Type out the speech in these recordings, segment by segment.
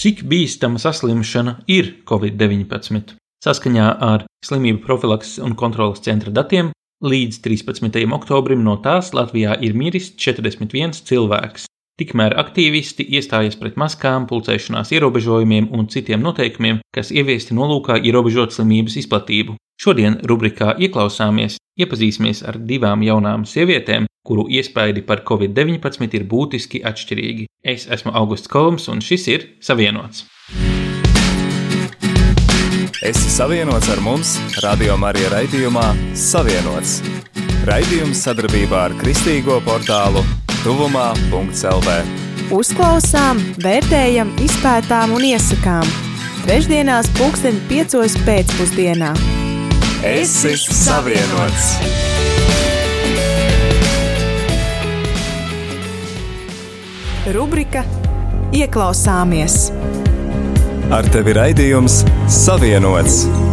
Cik bīstama saslimšana ir Covid-19? Saskaņā ar Slimību profilakses un kontrolas centra datiem līdz 13. oktobrim no tās Latvijā ir miris 41 cilvēks. Tikmēr aktīvisti iestājas pret maskām, pulcēšanās ierobežojumiem un citiem noteikumiem, kas ieviesti nolūkā ierobežot slimības izplatību. Šodien rubrikā Ieklausāmies iepazīsimies ar divām jaunām sievietēm, kuru iespaidi par covid-19 ir būtiski atšķirīgi. Es esmu Augusts Kolums, un šis ir Savienots. Esi savienots ar mums, Radio Marija raidījumā Savienots. Raidījums sadarbībā ar Kristīgo portālu Tuvumā.CLV. Uzklausām, vērtējam, izpētām un iesakām. Trešdienās, pulksten piecos pēcpusdienā. Esi savienots! Rubrika Ieklausāmies! Ar tevi raidījums Savienots!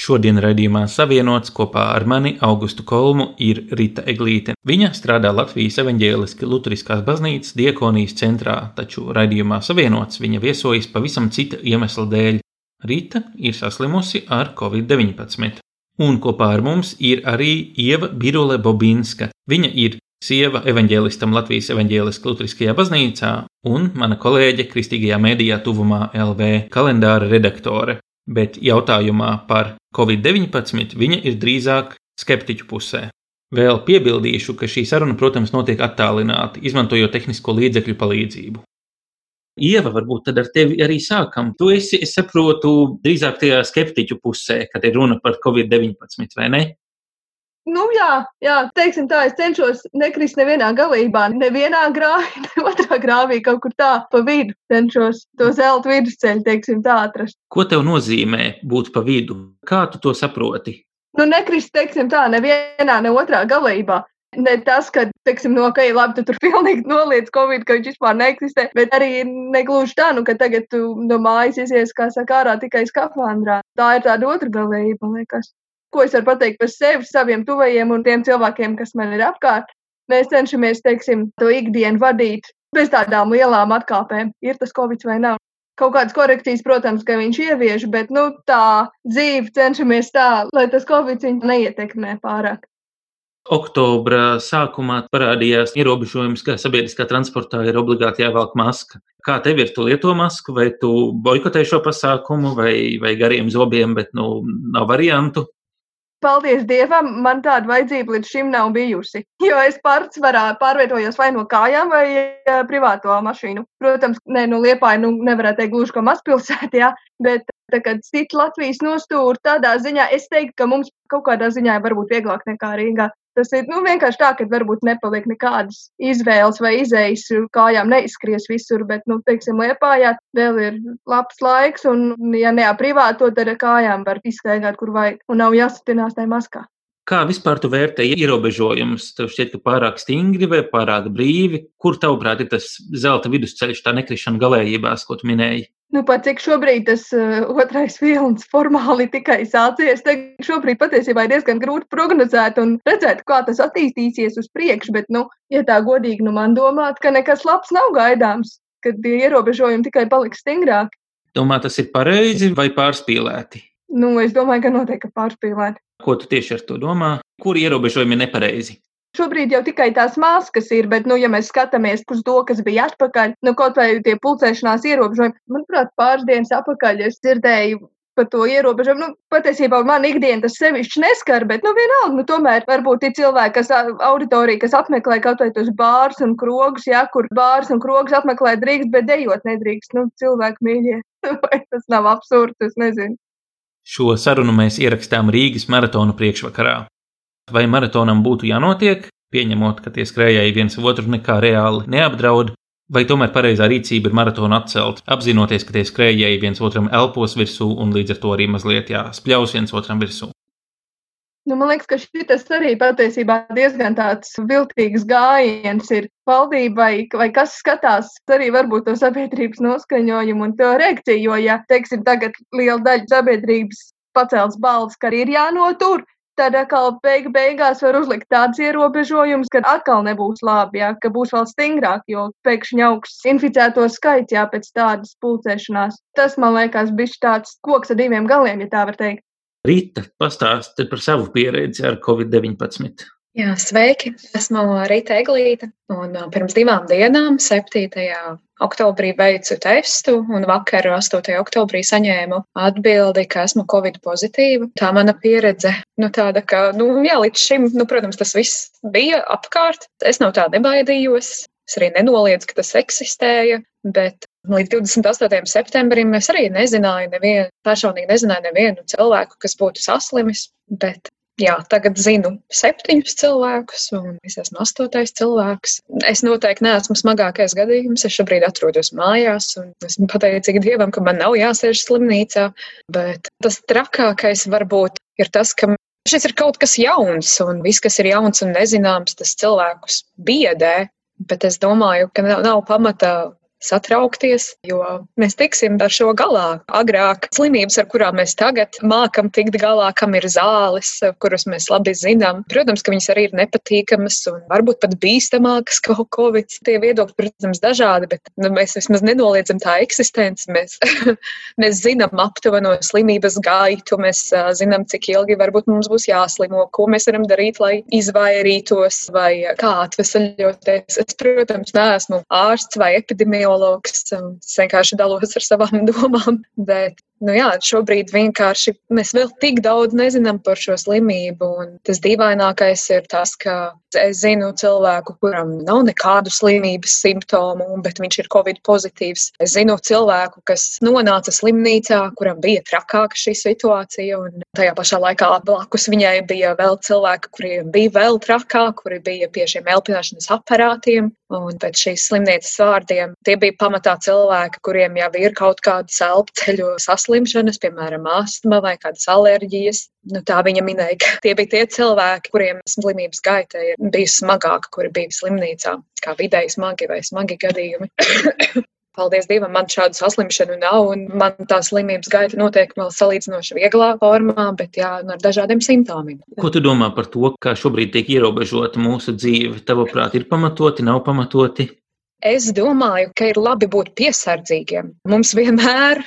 Šodien raidījumā savienots kopā ar mani Augustu Kolmu ir Rita Eglīte. Viņa strādā Latvijas evaņģēliski Lutriskās baznīcas diekonijas centrā, taču raidījumā savienots viņa viesojas pavisam cita iemesla dēļ. Rita ir saslimusi ar covid-19. Un kopā ar mums ir arī Ieva Birule Bobinska. Viņa ir sieva evaņģēlistam Latvijas evaņģēliskajā Lutriskajā baznīcā un mana kolēģe Kristīgajā mēdījā tuvumā LV kalendāra redaktore. Bet jautājumā par covid-19 viņa ir drīzāk skeptiķu pusē. Vēl piebildīšu, ka šī saruna, protams, notiek attālināti, izmantojot tehnisko līdzekļu palīdzību. Ieva, varbūt tad ar tevi arī sākam. Tu esi, es saprotu, drīzāk tajā skeptiķu pusē, kad ir runa par Covid-19, vai ne? Nu, jā, jā, teiksim tā, es cenšos nekrist nevienā galībā, nevienā grāvī, ne otrā grāvī, kaut kur tā pa vidu. Cenšos to zelta vidusceļu, teiksim tā, atrast. Ko tev nozīmē būt pa vidu? Kā tu to saproti? Nu, nekrist, teiksim tā, nevienā, ne otrā galībā. Ne tas, ka, teiksim, no ka ir labi, tu tur pilnīgi noliec Covid, ka viņš vispār neeksistē, bet arī negluži tā, nu, ka tagad tu no mājas izies, kā saka, ārā tikai skafandrā. Tā ir tāda otra man liekas. Ko es varu pateikt par sevi, saviem tuvajiem un tiem cilvēkiem, kas man ir apkārt? Mēs cenšamies, teiksim, to ikdienu vadīt bez tādām lielām atkāpēm. Ir tas Covid vai nav? Kaut kādas korekcijas, protams, ka viņš ievieš, bet nu, tā dzīve cenšamies tā, lai tas Covid viņu neietekmē pārāk. Oktobra sākumā parādījās ierobežojums, ka sabiedriskā transportā ir obligāti jāvelk maska. Kā tev ir, tu lieto masku, vai tu boikotē šo pasākumu, vai, vai gariem zobiem, bet nu, nav variantu? Paldies Dievam, man tāda vajadzība līdz šim nav bijusi. Jo es pats varā, pārvietojos vai no kājām, vai uh, privāto mašīnu. Protams, ne, nu, Liepāja nu, nevarētu teikt gluži kā mazpilsētā, bet tā kā cita Latvijas nostūra tādā ziņā, es teiktu, ka mums kaut kādā ziņā varbūt vieglāk nekā Rīgā. Tas ir nu, vienkārši tā, ka varbūt nepaliek nekādas izvēles vai izējas, kājām neizskries visur, bet, nu, teiksim, liepājā vēl ir labs laiks, un, ja ne privāto, tad ar kājām var izstaigāt, kur vajag, un nav jāsatinās tajā maskā. Kā vispār tu vērtē ierobežojumus? Tev šķiet, ka pārāk stingri vai pārāk brīvi? Kur tavuprāt ir tas zelta vidusceļš, tā nekrišana galējībās, ko tu minēji? Nu, pat cik šobrīd tas uh, otrais vilnis formāli tikai sācies, tad šobrīd patiesībā ir diezgan grūti prognozēt un redzēt, kā tas attīstīsies uz priekšu. Bet, nu, ja tā godīgi, nu, man domāt, ka nekas labs nav gaidāms, kad tie ierobežojumi tikai paliks stingrāki. Domā, tas ir pareizi vai pārspīlēti? Nu, es domāju, ka noteikti pārspīlēti. Ko tu tieši ar to domā? Kur ierobežojumi ir nepareizi? Šobrīd jau tikai tās maskas ir, bet, nu, ja mēs skatāmies uz to, kas bija atpakaļ, nu, kaut vai tie pulcēšanās ierobežojumi, manuprāt, pāris dienas atpakaļ es dzirdēju par to ierobežojumu. Nu, patiesībā man ikdiena tas sevišķi neskar, bet, nu, vienalga, nu, tomēr varbūt ir cilvēki, kas auditorija, kas apmeklē kaut vai tos bārus un krogus, jā, kur bārus un krogus apmeklē drīkst, bet dejot nedrīkst, nu, cilvēku mīļie. Vai tas nav absurds, es nezinu. Šo sarunu mēs ierakstām Rīgas maratona priekšvakarā. Vai maratonam būtu jānotiek, pieņemot, ka tie skrējēji viens otru nekā reāli neapdraud, vai tomēr pareizā rīcība ir maratonu atcelt, apzinoties, ka tie skrējēji viens otram elpos virsū un līdz ar to arī mazliet jāspļaus viens otram virsū. Nu, man liekas, ka šis arī patiesībā diezgan tāds viltīgs gājiens ir valdībai, vai kas skatās arī varbūt to sabiedrības noskaņojumu un to reakciju. Jo, ja, teiksim, tagad liela daļa sabiedrības pacēls balss, ka arī ir jānotur, tad atkal beigu beigās var uzlikt tāds ierobežojums, ka atkal nebūs labi, jā, ka būs vēl stingrāk, jo pēkšņi augs inficēto skaits, jā, pēc tādas pulcēšanās. Tas, man liekas, bija tāds koks ar diviem galiem, ja tā var teikt. Rīta, pastāsti par savu pieredzi ar Covid-19. Jā, sveiki! Esmu Rīta Eglīte, un pirms divām dienām, 7. oktobrī, veicu testu, un vakar, 8. oktobrī, saņēmu atbildi, ka esmu covid pozitīva. Tā mana pieredze, nu, tāda, ka, nu, jā, līdz šim, nu, protams, tas viss bija apkārt. Es no tā nebaidījos. Es arī nenoliedzu, ka tas eksistēja, bet līdz 28. septembrim es arī nezināju, nevienu, personīgi nezināju nevienu cilvēku, kas būtu saslimis, bet Jā, tagad zinu septiņus cilvēkus, un es esmu astotais cilvēks. Es noteikti neesmu smagākais gadījums. Es šobrīd atrodos mājās, un esmu pateicīga Dievam, ka man nav jāsēž slimnīcā. Bet tas trakākais varbūt ir tas, ka šis ir kaut kas jauns, un viss, kas ir jauns un nezināms, tas cilvēkus biedē. Bet es domāju, ka nav, nav pamata satraukties, jo mēs tiksim ar šo galā. Agrāk slimības, ar kurām mēs tagad mākam tikt galā, kam ir zāles, kuras mēs labi zinām, protams, ka viņas arī ir nepatīkamas un varbūt pat bīstamākas kā Covid. Tie viedokļi, protams, dažādi, bet nu, mēs vismaz nenoliedzam tā eksistenci. Mēs, mēs zinām aptuveno slimības gaitu, mēs zinām, cik ilgi varbūt mums būs jāslimo, ko mēs varam darīt, lai izvairītos vai kā atvesaļoties. Es, protams, neesmu ārsts vai epidemiologs psihologs. Es vienkārši dalos ar savām domām. Bet, nu jā, šobrīd vienkārši mēs vēl tik daudz nezinām par šo slimību. Un tas dīvainākais ir tas, ka es zinu cilvēku, kuram nav nekādu slimības simptomu, bet viņš ir covid pozitīvs. Es zinu cilvēku, kas nonāca slimnīcā, kuram bija trakāka šī situācija. Un tajā pašā laikā blakus viņai bija vēl cilvēki, kuriem bija vēl trakāk, kuri bija pie šiem elpināšanas aparātiem. Un pēc šīs slimnīcas vārdiem tie bija pamatā cilvēki, kuriem jau ir kaut kādas elpceļu saslimšanas, piemēram, astma vai kādas alerģijas. Nu, tā viņa minēja, ka tie bija tie cilvēki, kuriem slimības gaita ir bijusi smagāka, kuri bija slimnīcā, kā vidēji smagi vai smagi gadījumi. Paldies Dievam, man šādu saslimšanu nav, un man tā slimības gaita notiek vēl salīdzinoši vieglā formā, bet jā, ar dažādiem simptomiem. Ko tu domā par to, kā šobrīd tiek ierobežota mūsu dzīve? Tavuprāt, ir pamatoti, nav pamatoti? Es domāju, ka ir labi būt piesardzīgiem. Mums vienmēr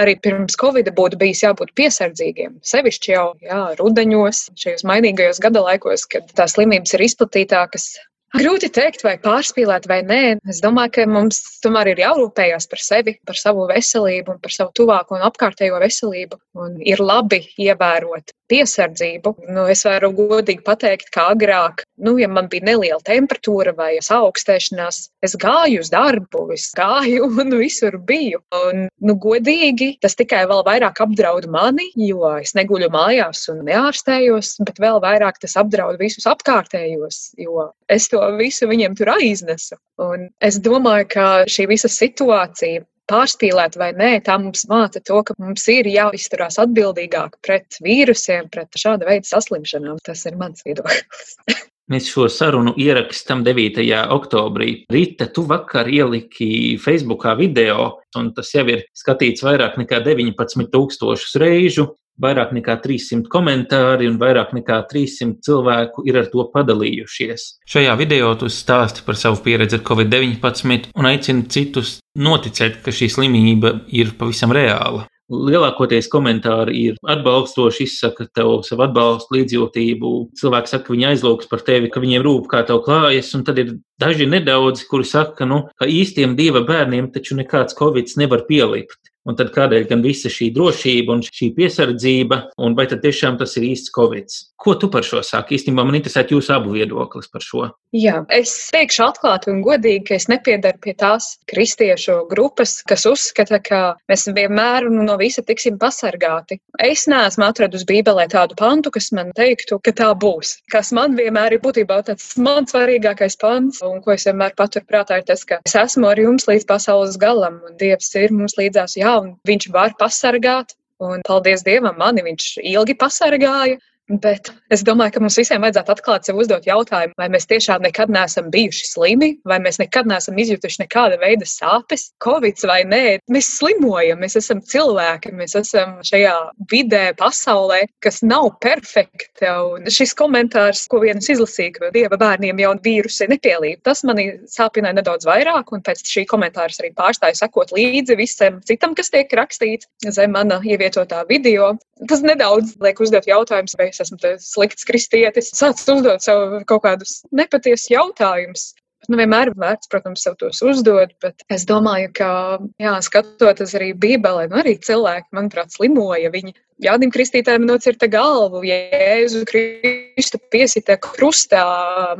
arī pirms Covid būtu bijis jābūt piesardzīgiem. Sevišķi jau jā, rudeņos, šajos mainīgajos gada laikos, kad tās slimības ir izplatītākas, Grūti teikt, vai pārspīlēt, vai nē. Es domāju, ka mums tomēr ir jārūpējas par sevi, par savu veselību par savu tuvāko un apkārtējo veselību. Un ir labi ievērot piesardzību. Nu, es varu godīgi pateikt, ka agrāk, nu, ja man bija neliela temperatūra vai augstēšanās, es gāju uz darbu, es gāju un visur biju. Un, nu, godīgi tas tikai vēl vairāk apdraud mani, jo es neguļu mājās un neārstējos, bet vēl vairāk tas apdraud visus apkārtējos, jo es to visu viņiem tur aiznesu. Un es domāju, ka šī visa situācija pārspīlēt vai nē, tā mums māca to, ka mums ir jāizturās atbildīgāk pret vīrusiem, pret šāda veida saslimšanām. Tas ir mans viedoklis. Mēs šo sarunu ierakstām 9. oktobrī. Rīta, tu vakar ieliki Facebookā video, un tas jau ir skatīts vairāk nekā 19,000 reižu. Vairāk nekā 300 komentāri un vairāk nekā 300 cilvēku ir ar to padalījušies. Šajā video tu stāsti par savu pieredzi ar covid-19 un aicini citus noticēt, ka šī slimība ir pavisam reāla. Lielākoties komentāri ir atbalstoši, izsaka tev savu atbalstu, līdzjūtību. Cilvēki saka, ka viņi aizlūgs par tevi, ka viņiem rūp, kā tev klājas, un tad ir daži nedaudzi, kuri saka, nu, ka īstiem dieva bērniem taču nekāds covid nevar pielikt. Un tad kādēļ gan visa šī drošība un šī piesardzība, un vai tad tiešām tas ir īsts covid? Ko tu par šo saki? Īstenībā man interesē jūsu abu viedoklis par šo. Jā, es teikšu atklāti un godīgi, ka es nepiedaru pie tās kristiešu grupas, kas uzskata, ka mēs vienmēr no visa tiksim pasargāti. Es neesmu atradusi Bībelē tādu pantu, kas man teiktu, ka tā būs. Kas man vienmēr ir būtībā tāds mans svarīgākais pants, un ko es vienmēr paturprātā, ir tas, ka es esmu ar jums līdz pasaules galam, un Dievs ir mums līdzās, jā, un Viņš var pasargāt, un paldies Dievam, mani viņš ilgi pasargāja. Bet es domāju, ka mums visiem vajadzētu atklāt sev uzdot jautājumu, vai mēs tiešām nekad neesam bijuši slimi, vai mēs nekad neesam izjutuši nekāda veida sāpes, covid vai nē. Mēs slimojam, mēs esam cilvēki, mēs esam šajā vidē, pasaulē, kas nav perfekta. Un šis komentārs, ko viens izlasīja, ka dieva bērniem jau vīrusi nepielīp, tas mani sāpināja nedaudz vairāk, un pēc šī komentāra arī pārstāju sekot līdzi visam citam, kas tiek rakstīts zem mana ievietotā video. Tas nedaudz liek uzdot jautājumus, vai es esmu slikts kristietis. Sāc uzdot sev kaut kādus nepatiesus jautājumus. Nu, vienmēr ir vērts, protams, sev tos uzdot, bet es domāju, ka, jā, skatoties arī Bībelē, nu, arī cilvēki, manuprāt, slimoja. Viņi Jānim Kristītājam nocirta galvu, Jēzu Kristu piesita krustā,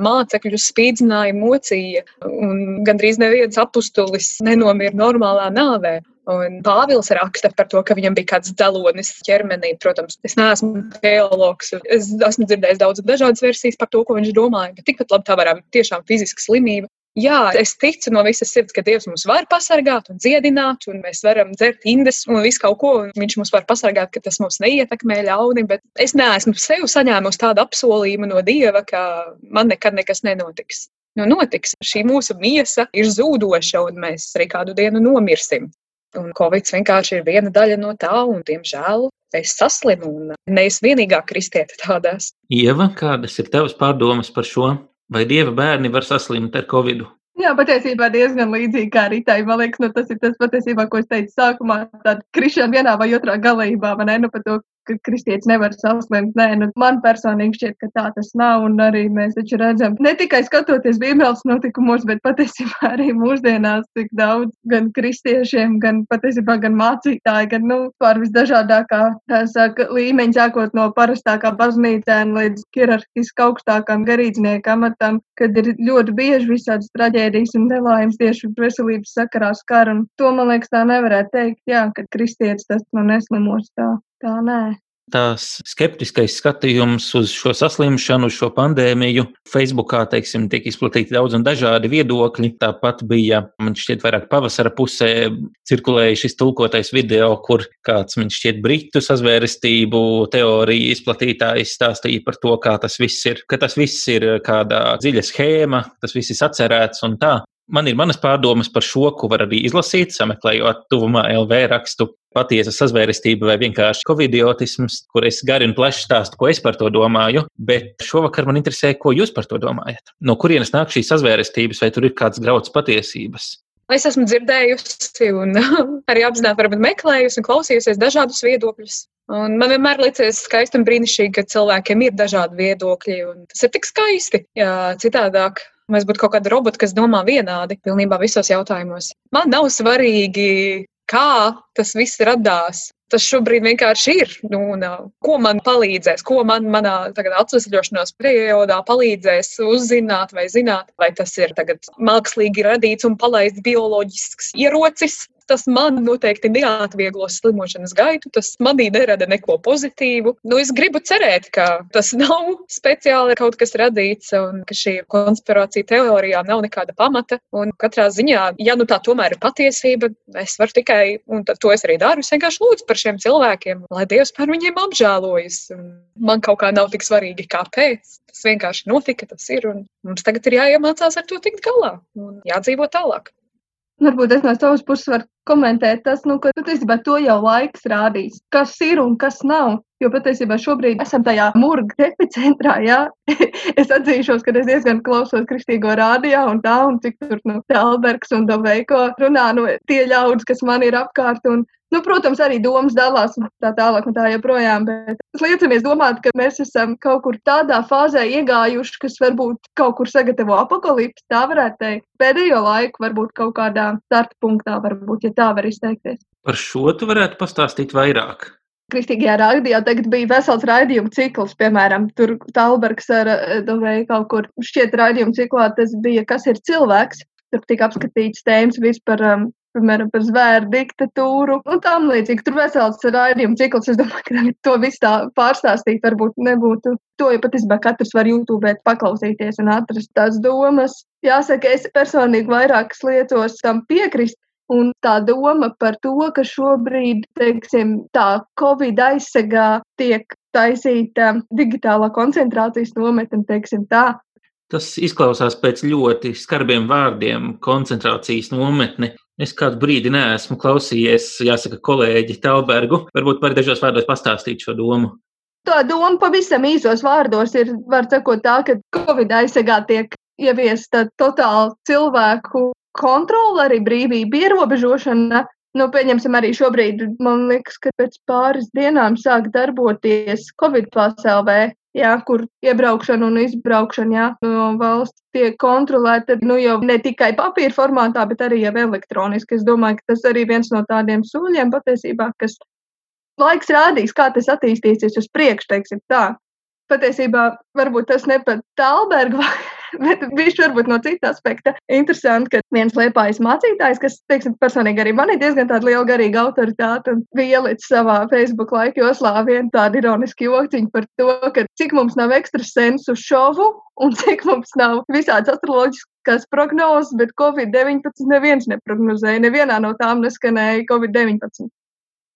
mācekļus spīdzināja, mocīja, un gandrīz neviens apustulis nenomira normālā nāvē. Un Pāvils raksta par to, ka viņam bija kāds dzelonis ķermenī. Protams, es neesmu teologs. Es esmu dzirdējis daudz dažādas versijas par to, ko viņš domāja, bet tikpat labi tā varētu būt tiešām fiziska slimība. Jā, es ticu no visas sirds, ka Dievs mūs var pasargāt un dziedināt, un mēs varam dzert indes un visu kaut ko, Viņš mūs var pasargāt, ka tas mūs neietekmē ļauni, bet es neesmu sev saņēmusi tādu apsolījumu no Dieva, ka man nekad nekas nenotiks. Nu, notiks. Šī mūsu miesa ir zūdoša, un mēs arī kādu dienu nomirsim. Un Covid vienkārši ir viena daļa no tā, un, diemžēl, es saslimu, un ne es vienīgā kristiete tādās. Ieva, kādas ir tavas pārdomas par šo? Vai dieva bērni var saslimt ar covid? Jā, patiesībā diezgan līdzīgi kā Rītai. Man liekas, nu, tas ir tas patiesībā, ko es teicu sākumā. Tāda krišana vienā vai otrā galībā, vai ne? Nu, par to, ka kristietis nevar saslimt. Nē, nu, man personīgi šķiet, ka tā tas nav. Un arī mēs taču redzam, ne tikai skatoties Bībeles notikumos, bet patiesībā arī mūsdienās tik daudz gan kristiešiem, gan patiesībā gan mācītāji, gan, nu, pār visdažādākā, saka, līmeņa sākot no parastākā baznīcēm līdz hierarhiski augstākam garīdznieku amatam, kad ir ļoti bieži visādas traģēdijas un nelaimes tieši veselības sakarā skar. Un to, man liekas, tā nevarētu teikt, jā, ka kristietis tas nu neslimos tā. Tā nē. Tās skeptiskais skatījums uz šo saslimšanu, uz šo pandēmiju. Facebookā, teiksim, tiek izplatīti daudz un dažādi viedokļi. Tāpat bija, man šķiet, vairāk pavasara pusē cirkulēja šis tulkotais video, kur kāds, man šķiet, britu sazvērestību teoriju izplatītājs stāstīja par to, kā tas viss ir, ka tas viss ir kādā dziļa schēma, tas viss ir sacerēts un tā. Man ir manas pārdomas par šo, ko var arī izlasīt, sameklējot tuvumā LV rakstu patiesa sazvērestība vai vienkārši covidiotisms, kur es gari un plaši stāstu, ko es par to domāju. Bet šovakar man interesē, ko jūs par to domājat. No kurienes nāk šīs sazvērestības, vai tur ir kāds grauds patiesības? Es esmu dzirdējusi un arī apzināti meklējusi un klausījusies dažādus viedokļus. Un man vienmēr liekas skaisti un brīnišķīgi, ka cilvēkiem ir dažādi viedokļi. Tas ir tik skaisti. Jā, citādāk Mēs būtu kaut kādi roboti, kas domā vienādi pilnībā visos jautājumos. Man nav svarīgi, kā tas viss radās. Tas šobrīd vienkārši ir. Nu, un, ko man palīdzēs, ko man manā atvesļošanās periodā palīdzēs uzzināt vai zināt, vai tas ir mākslīgi radīts un palaists bioloģisks ierocis, Tas man noteikti neatvieglos slimošanas gaitu, tas manī nerada neko pozitīvu. Nu, es gribu cerēt, ka tas nav speciāli kaut kas radīts un ka šī konspirācija teorijā nav nekāda pamata. Un katrā ziņā, ja nu tā tomēr ir patiesība, es varu tikai, un to es arī daru, es vienkārši lūdzu par šiem cilvēkiem, lai Dievs par viņiem apžēlojas. Man kaut kā nav tik svarīgi, kāpēc. Tas vienkārši notika, tas ir, mums tagad ir jāiemācās ar to tikt galā un jādzīvot tālāk. Varbūt es no savas puses varu komentēt tas, nu, ka patiesībā to jau laiks rādīs, kas ir un kas nav. Jo patiesībā šobrīd esam tajā murga epicentrā. Jā. es atzīšos, ka es diezgan klausos kristīgo rādījā un tā, un cik tur nu, Telbergs un Doveiko runā nu, tie ļaudis, kas man ir apkārt. Un, Nu, protams, arī domas dalās tā tālāk un tā joprojām, bet es liecamies domāt, ka mēs esam kaut kur tādā fāzē iegājuši, kas varbūt kaut kur sagatavo apakalipsi, tā varētu teikt. Pēdējo laiku varbūt kaut kādā starta punktā, varbūt, ja tā var izteikties. Par šo tu varētu pastāstīt vairāk. Kristīgajā rādījā tagad bija vesels raidījumu cikls, piemēram, tur Talbergs ar eh, Dovēju kaut kur šķiet raidījumu ciklā, tas bija, kas ir cilvēks. Tur tika apskatīts tēmas vispār um, piemēram, par zvēru diktatūru un tam līdzīgi. Tur vesels raidījuma cikls, es domāju, ka to visu tā pārstāstīt varbūt nebūtu. To jau patiesībā katrs var YouTube paklausīties un atrast tās domas. Jāsaka, es personīgi vairākas lietos tam piekrist. Un tā doma par to, ka šobrīd, teiksim, tā Covid aizsegā tiek taisīt um, digitālā koncentrācijas nometni, teiksim tā. Tas izklausās pēc ļoti skarbiem vārdiem - koncentrācijas nometne. Es kādu brīdi neesmu klausījies, jāsaka, kolēģi Talbergu. Varbūt par dažos vārdos pastāstīt šo domu. Tā doma pavisam īsos vārdos ir, var sakot tā, ka Covid aizsegā tiek ieviesta totāla cilvēku kontrole, arī brīvība ierobežošana. Nu, pieņemsim, arī šobrīd, man liekas, ka pēc pāris dienām sāk darboties Covid PSLV, jā, kur iebraukšana un izbraukšana jā, no valsts tiek kontrolēta nu, jau ne tikai papīra formātā, bet arī jau elektroniski. Es domāju, ka tas arī viens no tādiem soļiem patiesībā, kas laiks rādīs, kā tas attīstīsies uz priekšu, teiksim tā. Patiesībā varbūt tas ne pat Talberga Bet viņš varbūt no cita aspekta interesanti, ka viens liepājas mācītājs, kas, teiksim, personīgi arī man ir diezgan tāda liela garīga autoritāte, un bija ielicis savā Facebook laika joslā vienu tādu ironisku jociņu par to, ka cik mums nav ekstrasensu šovu un cik mums nav visādas astroloģiskas prognozes, bet Covid-19 neviens neprognozēja. Nevienā no tām neskanēja Covid-19.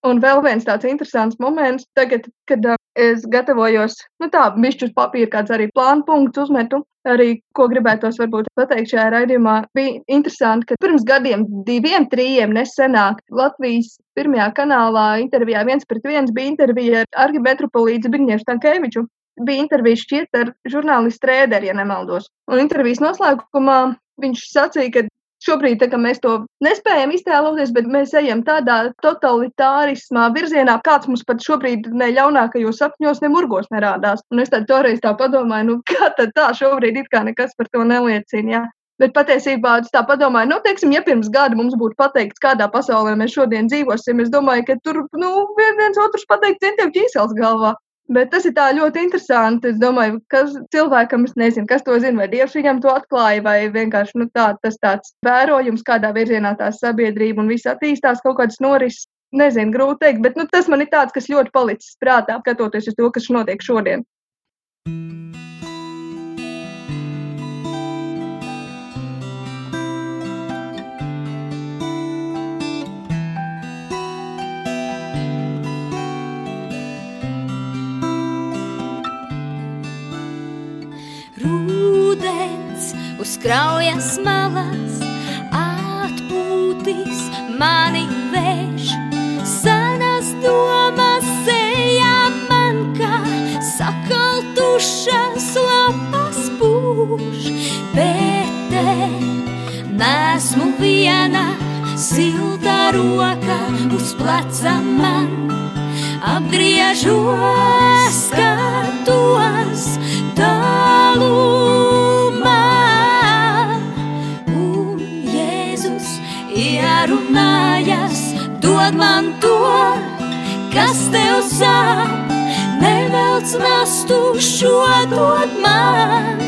Un vēl viens tāds interesants moments, tagad, kad uh, es gatavojos, nu tā, bišķi uz papīra kāds arī plānu punkts uzmetu, arī ko gribētos varbūt pateikt šajā raidījumā, bija interesanti, ka pirms gadiem, diviem, trījiem nesenāk Latvijas pirmajā kanālā intervijā viens pret viens bija intervija ar arhibetropolīdzi Birņiešu Tankēviču. Bija intervija šķiet ar žurnālistu Rēderi, ja nemaldos. Un intervijas noslēgumā viņš sacīja, ka Šobrīd tā, mēs to nespējam iztēloties, bet mēs ejam tādā totalitārismā virzienā, kāds mums pat šobrīd ne ļaunākajos sapņos, ne murgos nerādās. Un es tad toreiz tā padomāju, nu kā tad tā šobrīd it kā nekas par to neliecina. Jā. Bet patiesībā es tā padomāju, nu, teiksim, ja pirms gada mums būtu pateikts, kādā pasaulē mēs šodien dzīvosim, es domāju, ka tur, nu, viens otrs pateikt centiem ķīsels galvā. Bet tas ir ļoti interesanti. Es domāju, kas cilvēkam, es nezinu, kas to zina, vai Dievs viņam to atklāja, vai vienkārši nu, tā, tas tāds vērojums, kādā virzienā tā sabiedrība un viss attīstās, kaut kādas norises. Nezinu, grūti teikt, bet nu, tas man ir tāds, kas ļoti palicis prātā, skatoties uz to, kas notiek šodien. uz kraujas malas, atpūtis mani vērš. Senas domas sejā man kā sakaltušas lapas pūš, bet te nesmu viena, silta roka uz pleca man. Apgriežos, skatos tālu. Ierunājas, dod man to, kas tev sāp, nevelc nastu šo dod man,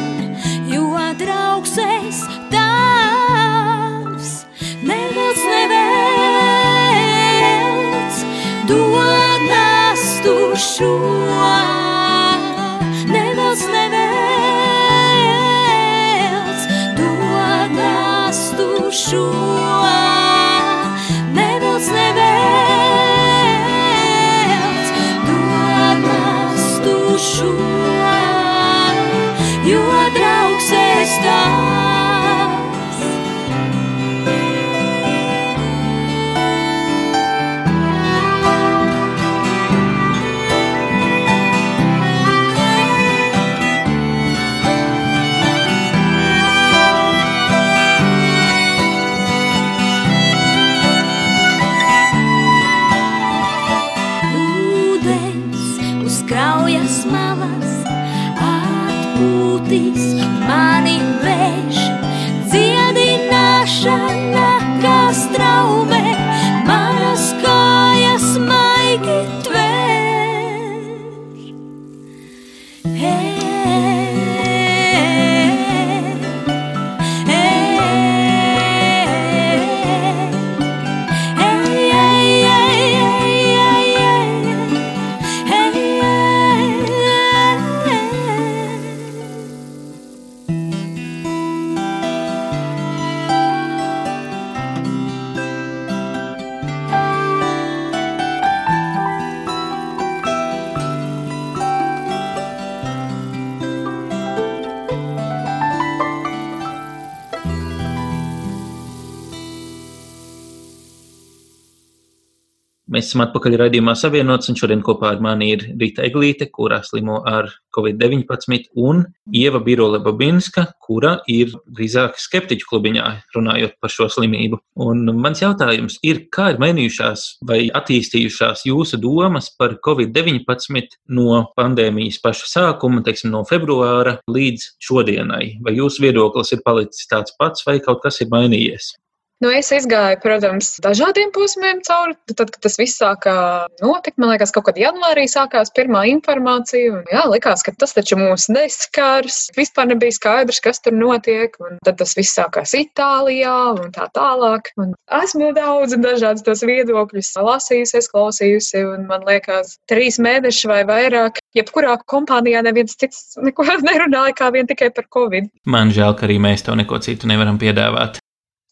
esam atpakaļ raidījumā savienots, un šodien kopā ar mani ir Rīta Eglīte, kurā slimo ar Covid-19, un Ieva Birole Babinska, kura ir drīzāk skeptiķu klubiņā runājot par šo slimību. Un mans jautājums ir, kā ir mainījušās vai attīstījušās jūsu domas par Covid-19 no pandēmijas paša sākuma, teiksim, no februāra līdz šodienai? Vai jūsu viedoklis ir palicis tāds pats vai kaut kas ir mainījies? Nu, es izgāju, protams, dažādiem posmiem cauri. Tad, kad tas viss sākā notikt, man liekas, kaut kad janvārī sākās pirmā informācija. Un, jā, likās, ka tas taču mūs neskars. Vispār nebija skaidrs, kas tur notiek. Un tad tas viss sākās Itālijā un tā tālāk. Un esmu daudz dažādas tos viedokļus lasījusi, klausījusi. Man liekas, trīs mēneši vai vairāk. Jebkurā kompānijā neviens cits neko nerunāja kā vien tikai par covid. Man žēl, ka arī mēs tev neko citu nevaram piedāvāt.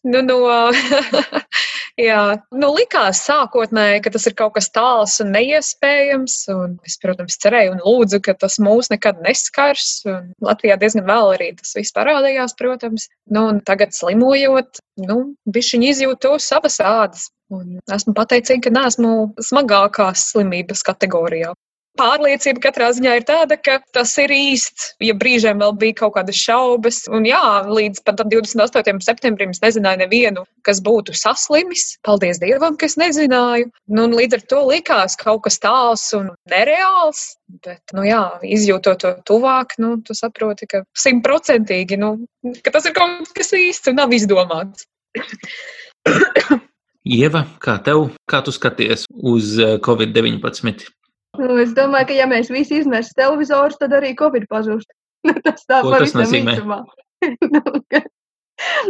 Nu, no, jā, nu, likās sākotnēji, ka tas ir kaut kas tāls un neiespējams. Un es, protams, cerēju un lūdzu, ka tas mūs nekad neskars. Un Latvijā diezgan vēl arī tas viss parādījās, protams. Nu, tagad slimojot, nu, bišķiņi izjūtu savas ādas. Un esmu pateicīga, ka neesmu smagākās slimības kategorijā pārliecība katrā ziņā ir tāda, ka tas ir īsts. Ja brīžiem vēl bija kaut kādas šaubas, un jā, līdz pat 28. septembrim es nezināju nevienu, kas būtu saslimis. Paldies Dievam, ka es nezināju. Nu, līdz ar to likās kaut kas tāls un nereāls. Bet, nu jā, izjūtot to tuvāk, nu, tu saproti, ka simtprocentīgi, nu, ka tas ir kaut kas īsts un nav izdomāts. Ieva, kā tev, kā tu skaties uz eh, Covid-19? Nu, es domāju, ka ja mēs visi izmestu televizorus, tad arī Covid pazūst. tas tā Ko nozīmē? īsumā. nu,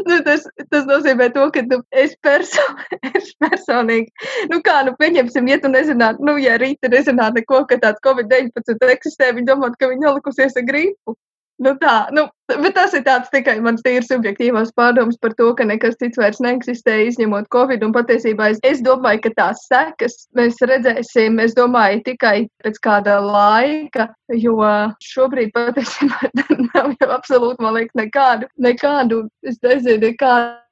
nu, tas, tas nozīmē to, ka nu, es, perso es personīgi, nu kā, nu pieņemsim, ja tu nezinātu, nu, ja rīta nezinātu neko, ka tāds Covid-19 eksistē, viņi domātu, ka viņi nolikusies ar gripu. Nu tā, nu, bet tas ir tāds tikai mans tīri subjektīvās pārdomas par to, ka nekas cits vairs neeksistē, izņemot Covid. Un patiesībā es, es domāju, ka tās sekas mēs redzēsim, es domāju, tikai pēc kāda laika, jo šobrīd patiesībā nav jau absolūti, man liekas, nekādu, nekādu, es nezinu, nekādu.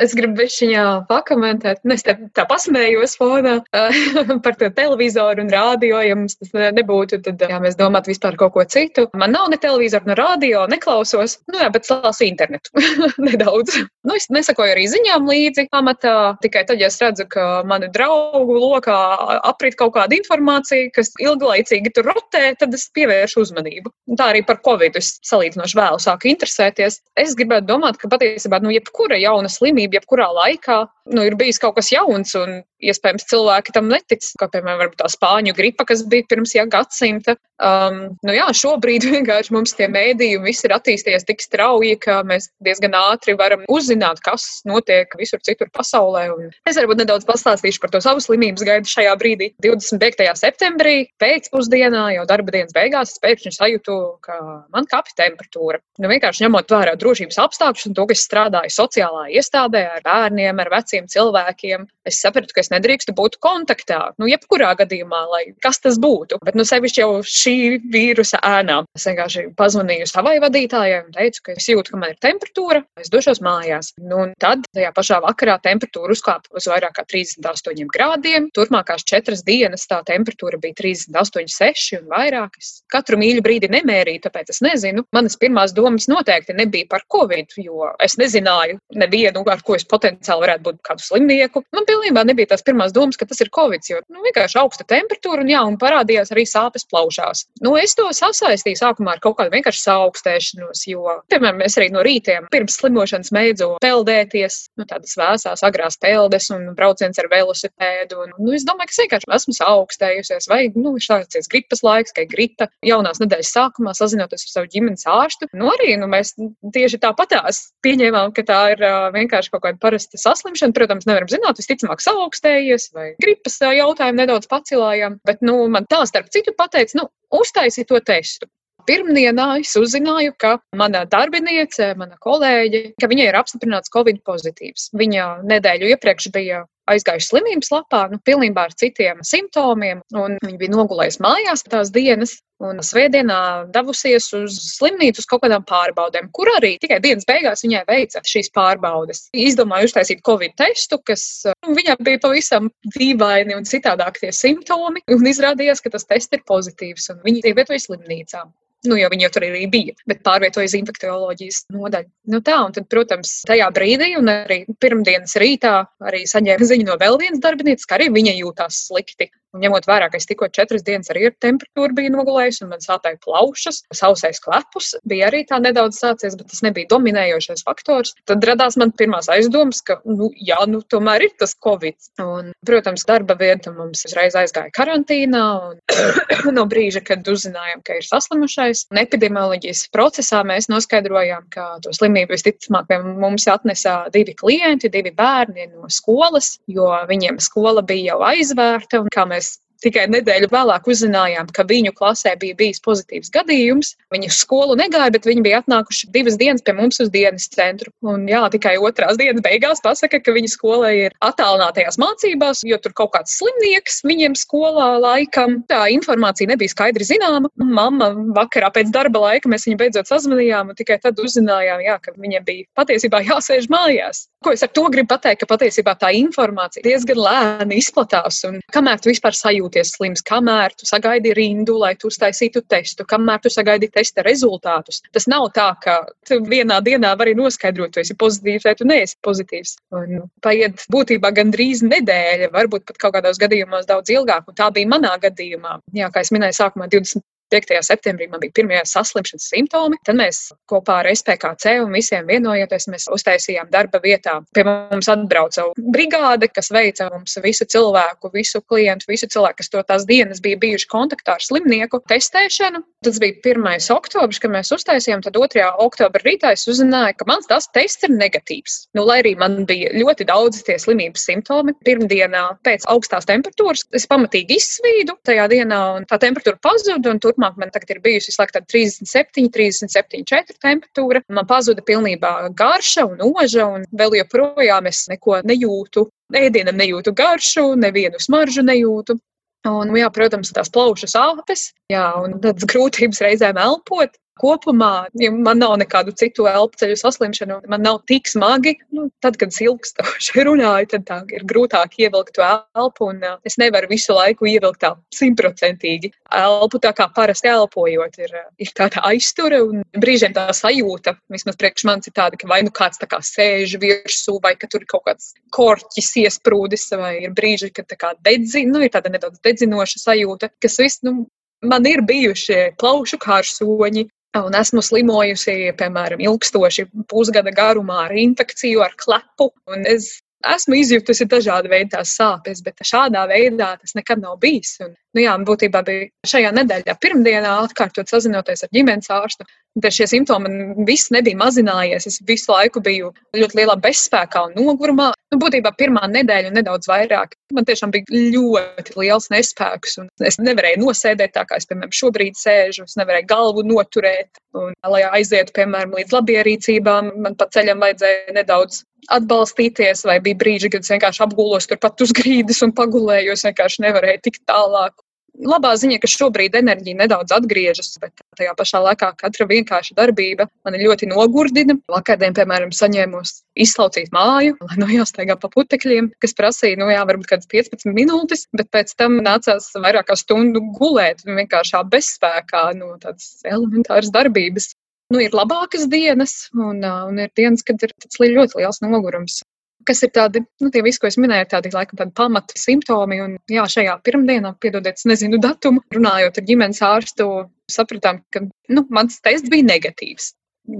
Es gribu viņā pakomentēt, nu, es te, tā pasmējos fonā par to televizoru un rādio. Ja mums tas ne- nebūtu, tad jā, mēs domātu vispār kaut ko citu. Man nav ne televizoru, ne rādio, neklausos. Nu, jā, bet lasu internetu nedaudz. Nu, es nesakoju arī ziņām līdzi amatā. Tikai tad, ja es redzu, ka mani draugu lokā aprit kaut kāda informācija, kas ilglaicīgi tur rotē, tad es pievēršu uzmanību. Tā arī par covid es salīdzinoši vēlu sāku interesēties. Es gribētu domāt, ka patiesībā nu, jebkura jauna slimība, jebkurā laikā, nu, ir bijis kaut kas jauns, un iespējams cilvēki tam netic. Kā piemēram, tā spāņu gripa, kas bija pirms jā, gadsimta. Um, nu, jā, šobrīd vienkārši mums tie mēdīji viss ir attīstījies tik strauji, ka mēs diezgan ātri varam uzzināt, kas notiek visur citur pasaulē. Un es varbūt nedaudz pastāstīšu par to savu slimības gaidu šajā brīdī. 25. septembrī pēcpusdienā, jau darba dienas beigās, es pēkšņi sajūtu, ka man kāpj temperatūra. Nu, vienkārši ņemot vērā drošības apstākļus un to, ka es strādāju sociālā iestādē ar bērniem, ar veciem cilvēkiem, es sapratu, ka es nedrīkstu būt kontaktā. Nu, jebkurā gadījumā, lai kas tas būtu. Bet, nu, sevišķi jau šī vīrusa ēnā. Es vienkārši pazvanīju savai vadītājai un teicu, ka es jūtu, ka man ir temperatūra, es došos mājās. Nu, un tad tajā pašā vakarā temperatūra uzkāpa uz vairāk kā 38 grādiem. Turpmākās četras dienas tā temperatūra bija 38,6 un vairāk. Es katru mīļu brīdi nemērīju, tāpēc es nezinu. Manas pirmās domas noteikti nebija par covid, jo es nezināju nevienu, ar ko es potenciāli varētu būt kādu slimnieku. Man pilnībā nebija tās pirmās domas, ka tas ir covid, jo nu, vienkārši augsta temperatūra un, jā, un parādījās arī sāpes plaušās. Nu, es to sasaistīju sākumā ar kaut kādu vienkārši saaugstēšanos, jo, piemēram, es arī no rītiem pirms slimošanas mēdzu peldēties, nu, tādas vēsās, agrās peldes un brauciens ar velosipēdu. Un, nu, es domāju, ka es vienkārši esmu saaugstējusies, vai nu, ir tāds gripas laiks, ka ir gripa jaunās nedēļas sākumā sazinoties ar savu ģimenes ārstu. Nu, arī nu, mēs tieši tāpatās pieņēmām, ka tā ir uh, vienkārši kaut kāda parasta saslimšana. Protams, nevaram zināt, visticamāk, saaugstējies vai gripas jautājumu nedaudz pacilājām. Bet nu, man tā starp citu pateica, nu, uztaisīt to testu. Pirmdienā es uzzināju, ka mana darbiniece, mana kolēģe, ka viņai ir apstiprināts covid pozitīvs. Viņa nedēļu iepriekš bija aizgājuši slimības lapā, nu, pilnībā ar citiem simptomiem, un viņa bija nogulējusi mājās tās dienas. Un svētdienā devusies uz slimnīcu uz kaut kādām pārbaudēm, kur arī tikai dienas beigās viņai veica šīs pārbaudes. Izdomāja uztaisīt covid testu, kas nu, viņai bija pavisam dīvaini un citādāk tie simptomi. Un izrādījās, ka tas tests ir pozitīvs, un viņi ievietoja slimnīcā. Nu, jo viņi jau tur arī bija, bet pārvietoja uz infekcioloģijas nodaļu. Nu, tā, un tad, protams, tajā brīdī, un arī pirmdienas rītā, arī saņēma ziņu no vēl vienas darbinieces, ka arī viņa jūtās slikti. Un ņemot vērā, ka es tikko četras dienas arī ar temperatūru biju nogulējusi, un man sāpēja plaušas, sausais klepus bija arī tā nedaudz sācies, bet tas nebija dominējošais faktors. Tad radās man pirmās aizdomas, ka, nu, jā, nu, tomēr ir tas covid. Un, protams, darba vieta mums uzreiz aizgāja karantīnā, un no brīža, kad uzzinājām, ka ir saslimušais, un epidemioloģijas procesā mēs noskaidrojām, ka to slimību visticamāk mums atnesā divi klienti, divi bērni no skolas, jo viņiem skola bija jau aizvērta, un kā mēs Tikai nedēļu vēlāk uzzinājām, ka viņu klasē bija bijis pozitīvs gadījums. Viņi uz skolu negāja, bet viņi bija atnākuši divas dienas pie mums uz dienas centru. Un, jā, tikai otrās dienas beigās pasaka, ka viņa skolē ir attālinātajās mācībās, jo tur kaut kāds slimnieks viņiem skolā laikam. Tā informācija nebija skaidri zināma. Mama vakarā pēc darba laika mēs viņu beidzot sazvanījām, un tikai tad uzzinājām, jā, ka viņiem bija patiesībā jāsēž mājās. Ko es ar to gribu pateikt, ka patiesībā tā informācija diezgan lēni izplatās, un kamēr tu vispār sajūti jūties slims, kamēr tu sagaidi rindu, lai tu uztaisītu testu, kamēr tu sagaidi testa rezultātus. Tas nav tā, ka tu vienā dienā vari noskaidrot, tu esi pozitīvs vai tu neesi pozitīvs. Un paiet būtībā gandrīz nedēļa, varbūt pat kaut kādos gadījumos daudz ilgāk, un tā bija manā gadījumā. Jā, kā es minēju, sākumā 20 5. septembrī man bija pirmie saslimšanas simptomi. Tad mēs kopā ar SPKC un visiem vienojoties, mēs uztaisījām darba vietā. Pie mums atbrauca brigāde, kas veica mums visu cilvēku, visu klientu, visu cilvēku, kas to tās dienas bija bijuši kontaktā ar slimnieku testēšanu. Tas bija 1. oktobris, kad mēs uztaisījām. Tad 2. oktobra rītā es uzzināju, ka mans tas tests ir negatīvs. Nu, lai arī man bija ļoti daudz tie slimības simptomi, pirmdienā pēc augstās temperatūras es pamatīgi izsvīdu tajā dienā, un tā temperatūra pazuda. Turpmāk turpmāk man tagad ir bijusi visu laiku 37, 37, 4 temperatūra. Man pazuda pilnībā garša un oža, un vēl joprojām es neko nejūtu. Ēdienam nejūtu garšu, nevienu smaržu nejūtu. Un, jā, protams, tās plaušu sāpes, jā, un tādas grūtības reizēm elpot. Kopumā, ja man nav nekādu citu elpoceļu saslimšanu, man nav tik smagi. Nu, tad, kad es ilgstoši runāju, tad tā ir grūtāk ievilkt elpu, un es nevaru visu laiku ievilkt tā simtprocentīgi. Elpu tā kā parasti elpojot, ir, ir tāda aiztura, un brīžiem tā sajūta, vismaz priekš manis, ir tāda, ka vai nu kāds tā kā sēž virsū, vai ka tur ir kaut kāds korķis iesprūdis, vai ir brīži, kad tā kā dedzina, nu, ir tāda nedaudz dedzinoša sajūta, kas viss, nu, man ir bijuši plaušu kārsoņi, Un esmu slimojusi, piemēram, ilgstoši pusgada garumā ar infekciju, ar klepu. Es esmu izjutusi dažādu veidu tās sāpes, bet šādā veidā tas nekad nav bijis. Un Nu, jā, būtībā bija šajā nedēļā, pirmdienā, atkārtot sazinoties ar ģimenes ārstu. Tad šie simptomi viss nebija mazinājies. Es visu laiku biju ļoti lielā bezspēkā un nogurumā. Nu, būtībā pirmā nedēļa un nedaudz vairāk. Man tiešām bija ļoti liels nespēks. Es nevarēju nosēdēt tā, kā es, piemēram, šobrīd sēžu. Es nevarēju galvu noturēt. Un, lai aizietu, piemēram, līdz labierīcībām, man pa ceļam vajadzēja nedaudz atbalstīties, vai bija brīži, kad es vienkārši apgulos turpat uz grīdas un pagulēju, es vienkārši nevarēju tikt tālāk. Labā ziņa, ka šobrīd enerģija nedaudz atgriežas, bet tajā pašā laikā katra vienkārša darbība mani ļoti nogurdina. Vakardien, piemēram, saņēmos izslaucīt māju, lai no jāsteigā pa putekļiem, kas prasīja, nu jā, varbūt kādas 15 minūtes, bet pēc tam nācās vairāk kā stundu gulēt vienkāršā bezspēkā no nu, tādas elementāras darbības. Nu, ir labākas dienas, un, un ir dienas, kad ir ļoti liels nogurums kas ir tādi, nu, tie visi, ko es minēju, tādi laikam tādi pamata simptomi. Un, jā, šajā pirmdienā, piedodiet, es nezinu datumu, runājot ar ģimenes ārstu, sapratām, ka nu, mans tests bija negatīvs.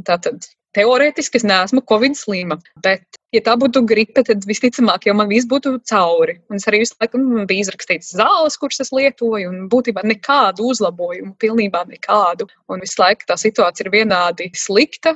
Tātad teorētiski es neesmu covid slima, bet, ja tā būtu gripe, tad visticamāk jau man viss būtu cauri. Un es arī visu laiku nu, biju izrakstīts zāles, kuras es lietoju, un būtībā nekādu uzlabojumu, pilnībā nekādu. Un visu laiku tā situācija ir vienādi slikta,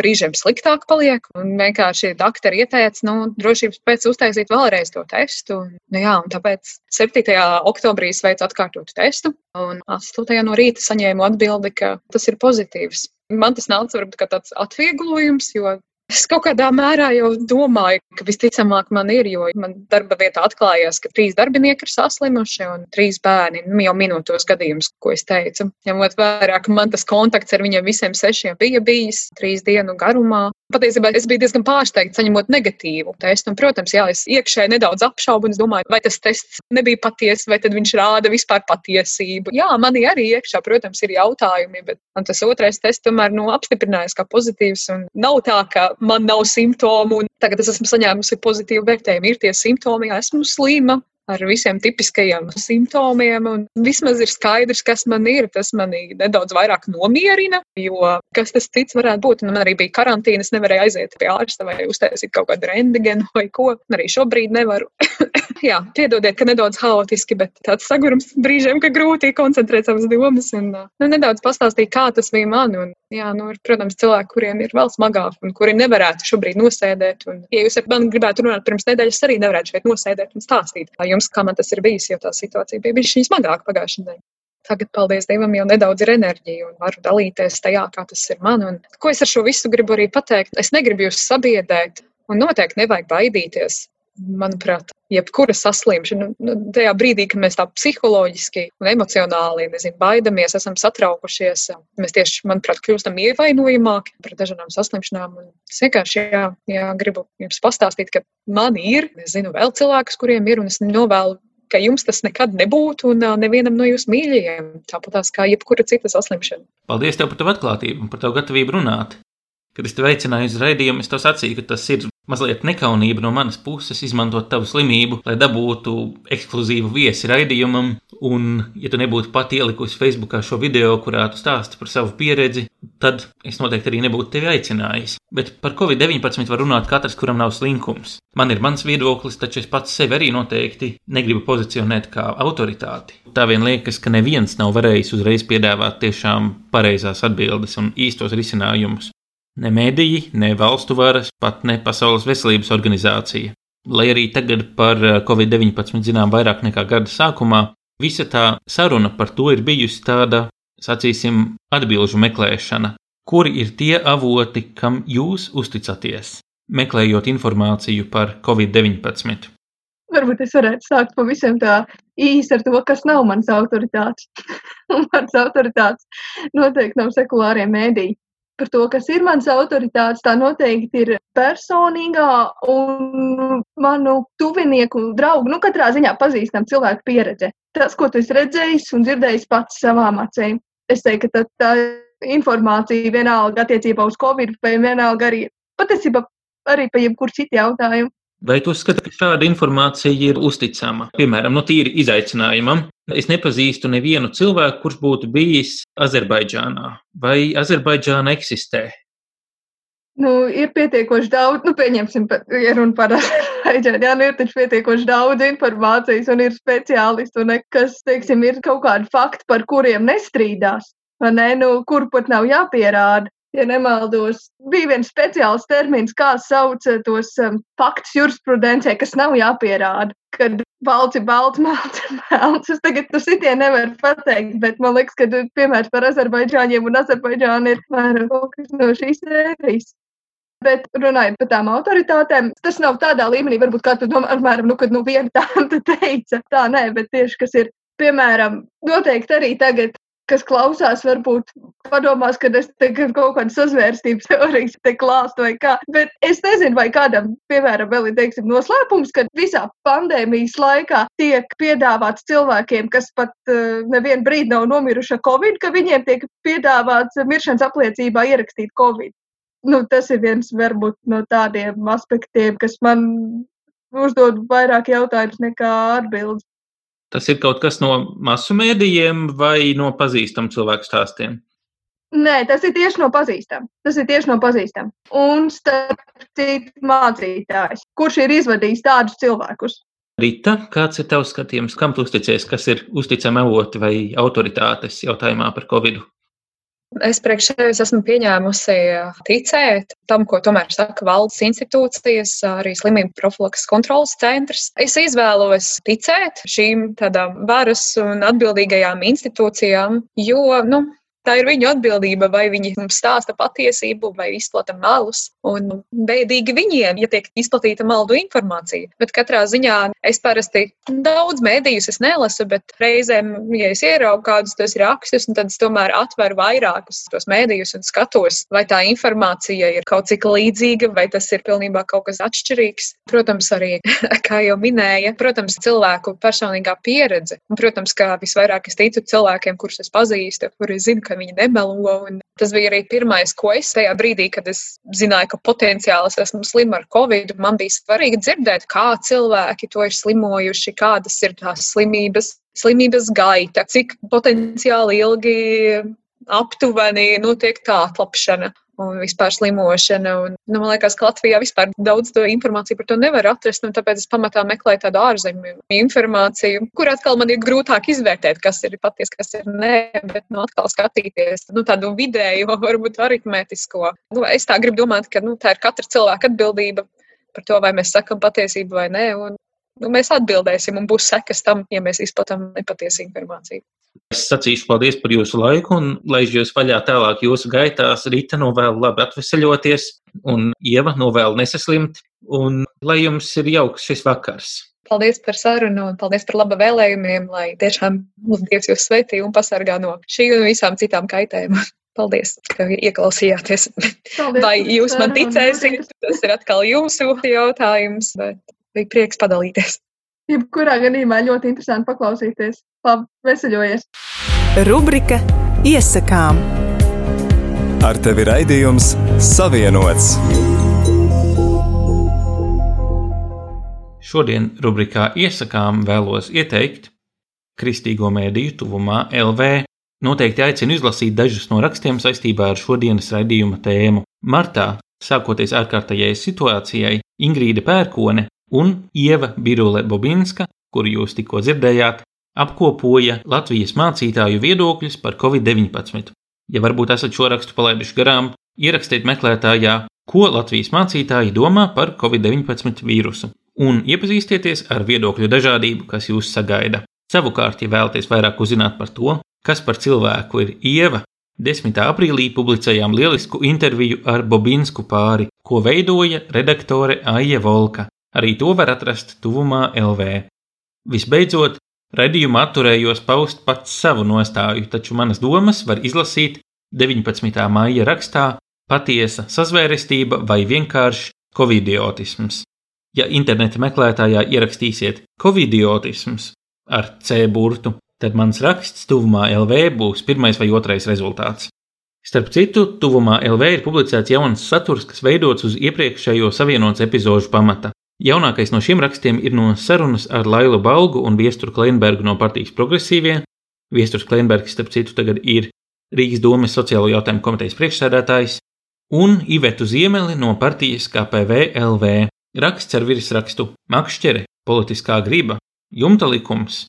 brīžiem sliktāk paliek. Un vienkārši doktori ieteica, nu, drošības pēc uztaisīt vēlreiz to testu. Nu, jā, un tāpēc 7. oktobrī es veicu atkārtotu testu, un 8. no rīta saņēmu atbildi, ka tas ir pozitīvs. Man tas nāca varbūt kā tāds atvieglojums, jo Es kaut kādā mērā jau domāju, ka visticamāk man ir, jo man darba vietā atklājās, ka trīs darbinieki ir saslimuši un trīs bērni. Nu, jau minūtos gadījumus, ko es teicu. Ņemot vērā, ka man tas kontakts ar viņiem visiem sešiem bija bijis trīs dienu garumā. Patiesībā es biju diezgan pārsteigts, saņemot negatīvu testu. Un, protams, jā, es iekšēji nedaudz apšaubu un domāju, vai tas tests nebija patiesa, vai viņš rāda vispār patiesību. Jā, manī arī iekšā, protams, ir jautājumi, bet man tas otrais tests tomēr nu, apstiprinājās kā pozitīvs. Nav tā, ka man nav simptomu, un tagad es esmu saņēmusi pozitīvu vērtējumu. Ir tie simptomi, ja esmu slima, ar visiem tipiskajiem simptomiem. Vismaz ir skaidrs, kas man ir. Tas manī nedaudz vairāk nomierina, jo kas tas cits varētu būt. Un man arī bija karantīna, es nevarēju aiziet pie ārsta vai uztaisīt kaut kādu rendigenu vai ko. Arī šobrīd nevaru. Jā, piedodiet, ka nedaudz haotiski, bet tāds sagurums brīžiem, ka grūti koncentrēt savas domas un nu, nedaudz pastāstīt, kā tas bija man. Un, jā, nu, ir, protams, cilvēki, kuriem ir vēl smagāk un kuri nevarētu šobrīd nosēdēt. Un, ja jūs ar mani gribētu runāt pirms nedēļas, arī nevarētu šeit nosēdēt un stāstīt. Jums kā man tas ir bijis, jo tā situācija bija bijusi smagāka pagājušajā nedēļā. Tagad, paldies Dievam, jau nedaudz ir enerģija un varu dalīties tajā, kā tas ir man. Un, ko es ar šo visu gribu arī pateikt? Es negribu jūs sabiedēt, un noteikti nevajag baidīties. Manuprāt, jebkura saslimšana, nu, tajā brīdī, kad mēs tā psiholoģiski un emocionāli nezinu, baidamies, esam satraukušies, mēs tieši, manuprāt, kļūstam ievainojamāki par dažādām saslimšanām. Un es vienkārši jā, jā, gribu jums pastāstīt, ka man ir, es zinu, vēl cilvēkus, kuriem ir, un es novēlu jums tas nekad nebūtu un nevienam no jūsu mīļajiem, tāpat kā jebkura cita saslimšana. Paldies tev par tavu atklātību un par tavu gatavību runāt. Kad es tevi aicināju uz raidījumu, es tev sacīju, ka tas ir mazliet nekaunība no manas puses izmantot tavu slimību, lai dabūtu ekskluzīvu viesi raidījumam. Un, ja tu nebūtu pat ielikusi Facebookā šo video, kurā tu stāsti par savu pieredzi, tad es noteikti arī nebūtu tevi aicinājis. Bet par Covid-19 var runāt katrs, kuram nav slinkums. Man ir mans viedoklis, taču es pats sevi arī noteikti negribu pozicionēt kā autoritāti. Tā vien liekas, ka neviens nav varējis uzreiz piedāvāt tiešām pareizās atbildes un īstos risinājumus. Ne mediji, ne valstu varas, pat ne Pasaules veselības organizācija. Lai arī tagad par eh, Covid-19 zinām vairāk nekā gada sākumā, visa tā saruna par to ir bijusi tāda, sacīsim, atbilžu meklēšana. Kuri ir tie avoti, kam jūs uzticaties, meklējot informāciju par Covid-19? Varbūt es varētu sākt pavisam tā īsi ar to, kas nav mans autoritāts. mans autoritāts noteikti nav sekulārie mēdīji par to, kas ir mans autoritāts, tā noteikti ir personīgā un manu tuvinieku draugu, nu, katrā ziņā pazīstam cilvēku pieredze. Tas, ko tu esi redzējis un dzirdējis pats savām acīm. Es teiktu, ka tā, tā informācija vienalga attiecībā uz Covid vai vienalga arī patiesībā arī par jebkuru citu jautājumu. Vai tu uzskati, ka šāda informācija ir uzticama? Piemēram, no tīri izaicinājumam. Es nepazīstu nevienu cilvēku, kurš būtu bijis Azerbaidžānā. Vai Azerbaidžāna eksistē? Nu, ir pietiekoši daudz, nu, pieņemsim, ja runa par Azerbaidžānu, jā, nu, ir taču pietiekoši daudz informācijas un ir speciālisti, un kas, teiksim, ir kaut kādi fakti, par kuriem nestrīdās, ne, nu, kur pat nav jāpierāda ja nemaldos, bija viens speciāls termins, kā sauc eh, tos um, faktus jurisprudencē, kas nav jāpierāda. Kad balts ir balts, melns ir melns. Es tagad to sitienu nevaru pateikt, bet man liekas, ka piemērs par Azerbaidžāņiem un Azerbaidžānu ir vairāk kaut kas no šīs sērijas. Bet runājot par tām autoritātēm, tas nav tādā līmenī, varbūt kā tu domā, apmēram, nu, kad nu, viena tāda teica. Tā nē, bet tieši kas ir, piemēram, noteikti arī tagad kas klausās, varbūt padomās, ka es kaut kādas sazvērstības teorijas te klāstu vai kā. Bet es nezinu, vai kādam, piemēram, vēl ir, teiksim, noslēpums, ka visā pandēmijas laikā tiek piedāvāts cilvēkiem, kas pat uh, nevienu brīdi nav nomiruši ar covid, ka viņiem tiek piedāvāts miršanas apliecībā ierakstīt covid. Nu, tas ir viens varbūt no tādiem aspektiem, kas man uzdod vairāk jautājumus nekā atbildes. Tas ir kaut kas no masu mēdījiem vai no pazīstamu cilvēku stāstiem? Nē, tas ir tieši no pazīstama. Tas ir tieši no pazīstama. Un starp citu mācītājs, kurš ir izvadījis tādus cilvēkus. Rita, kāds ir tavs skatījums, kam tu uzticies, kas ir uzticami avoti vai autoritātes jautājumā par Covid? -u? Es priekš sevis esmu pieņēmusi ticēt tam, ko tomēr saka valdes institūcijas, arī slimību profilaks kontrolas centrs. Es izvēlos ticēt šīm tādām varas un atbildīgajām institūcijām, jo, nu, tā ir viņu atbildība, vai viņi stāsta patiesību vai izplata melus. Un bēdīgi viņiem, ja tiek izplatīta maldu informācija. Bet katrā ziņā es parasti daudz mēdījus nelasu, bet reizēm, ja es ieraugu kādus tos rakstus, tad es tomēr atveru vairākus tos mēdījus un skatos, vai tā informācija ir kaut cik līdzīga, vai tas ir pilnībā kaut kas atšķirīgs. Protams, arī, kā jau minēja, protams, cilvēku personīgā pieredze. Un, protams, kā visvairāk es ticu cilvēkiem, kurus es pazīstu, kuri zinu, ka viņi nemelo. Tas bija arī pirmais, ko es tajā brīdī, kad es zināju, ka potenciāli es esmu slima ar covid. Man bija svarīgi dzirdēt, kā cilvēki to ir slimojuši, kādas ir tās slimības, slimības gaita, cik potenciāli ilgi aptuveni notiek tā atlapšana un vispār slimošana. Un, nu, man liekas, ka Latvijā vispār daudz to informāciju par to nevar atrast, un tāpēc es pamatā meklēju tādu ārzemju informāciju, kur atkal man ir grūtāk izvērtēt, kas ir patiesi, kas ir nē, bet nu, atkal skatīties nu, tādu vidēju, varbūt aritmētisko. Nu, es tā gribu domāt, ka nu, tā ir katra cilvēka atbildība par to, vai mēs sakam patiesību vai nē. Un, nu, mēs atbildēsim, un būs sekas tam, ja mēs izplatām nepatiesu informāciju. Es sacīšu paldies par jūsu laiku un laižu jūs vaļā tālāk jūsu gaitās. Rīta novēlu labi atvesaļoties un Ieva novēlu nesaslimt un lai jums ir jauks šis vakars. Paldies par sarunu un paldies par laba vēlējumiem, lai tiešām mūsu Dievs jūs sveitī un pasargā no šī un visām citām kaitēm. Paldies, ka ieklausījāties. Paldies Vai jūs man ticēsiet? Tas ir atkal jūsu jautājums, bet bija prieks padalīties. Jebkurā gadījumā ļoti interesanti paklausīties. Labi, veseļojies! Rubrika Iesakām. Ar tevi raidījums Savienots. Šodien rubrikā Iesakām vēlos ieteikt Kristīgo mēdīju tuvumā LV. Noteikti aicinu izlasīt dažus no rakstiem saistībā ar šodienas raidījuma tēmu. Martā, sākoties ārkārtējai situācijai, Ingrīda Pērkone un Ieva Birule Bobinska, kuru jūs tikko dzirdējāt, apkopoja Latvijas mācītāju viedokļus par Covid-19. Ja varbūt esat šo rakstu palaiduši garām, ierakstiet meklētājā, ko Latvijas mācītāji domā par Covid-19 vīrusu, un iepazīstieties ar viedokļu dažādību, kas jūs sagaida. Savukārt, ja vēlaties vairāk uzzināt par to, kas par cilvēku ir Ieva, 10. aprīlī publicējām lielisku interviju ar Bobinsku pāri, ko veidoja redaktore Aija Volka. Arī to var atrast tuvumā LV. Visbeidzot, Redījumā atturējos paust pats savu nostāju, taču manas domas var izlasīt 19. maija rakstā Patiesa sazvērestība vai vienkārši covidiotisms. Ja interneta meklētājā ierakstīsiet covidiotisms ar C burtu, tad mans raksts tuvumā LV būs pirmais vai otrais rezultāts. Starp citu, tuvumā LV ir publicēts jauns saturs, kas veidots uz iepriekšējo savienots epizožu pamata. Jaunākais no šiem rakstiem ir no sarunas ar Lailu Balgu un Viesturu Kleinbergu no partijas progresīvie. Viesturs Kleinbergs, starp citu, tagad ir Rīgas domes sociālo jautājumu komitejas priekšsēdētājs, un Ivetu Ziemeli no partijas KPV LV. Raksts ar virsrakstu Makšķere, politiskā griba, jumta likums,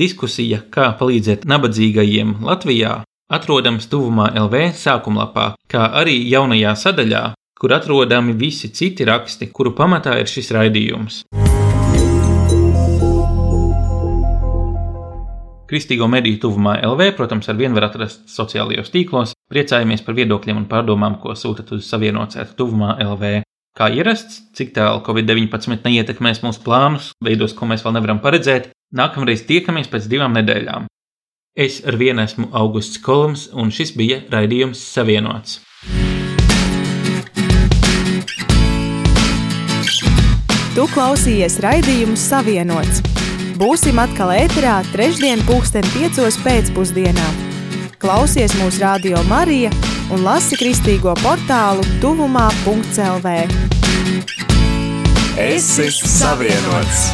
diskusija, kā palīdzēt nabadzīgajiem Latvijā, atrodams tuvumā LV sākumlapā, kā arī jaunajā sadaļā kur atrodami visi citi raksti, kuru pamatā ir šis raidījums. Kristīgo mediju tuvumā LV, protams, ar vienu var atrast sociālajos tīklos. Priecājamies par viedokļiem un pārdomām, ko sūtat uz savienocētu tuvumā LV. Kā ierasts, cik tālu Covid-19 neietekmēs mūsu plānus, veidos, ko mēs vēl nevaram paredzēt, nākamreiz tiekamies pēc divām nedēļām. Es ar vienu esmu Augusts Kolums, un šis bija raidījums Savienots. Tu klausījies raidījumu Savienots. Būsim atkal ēterā trešdien, pulksten piecos pēcpusdienā. Klausies mūsu radio Marija un lasi kristīgo portālu tuvumā.lv. Esi savienots!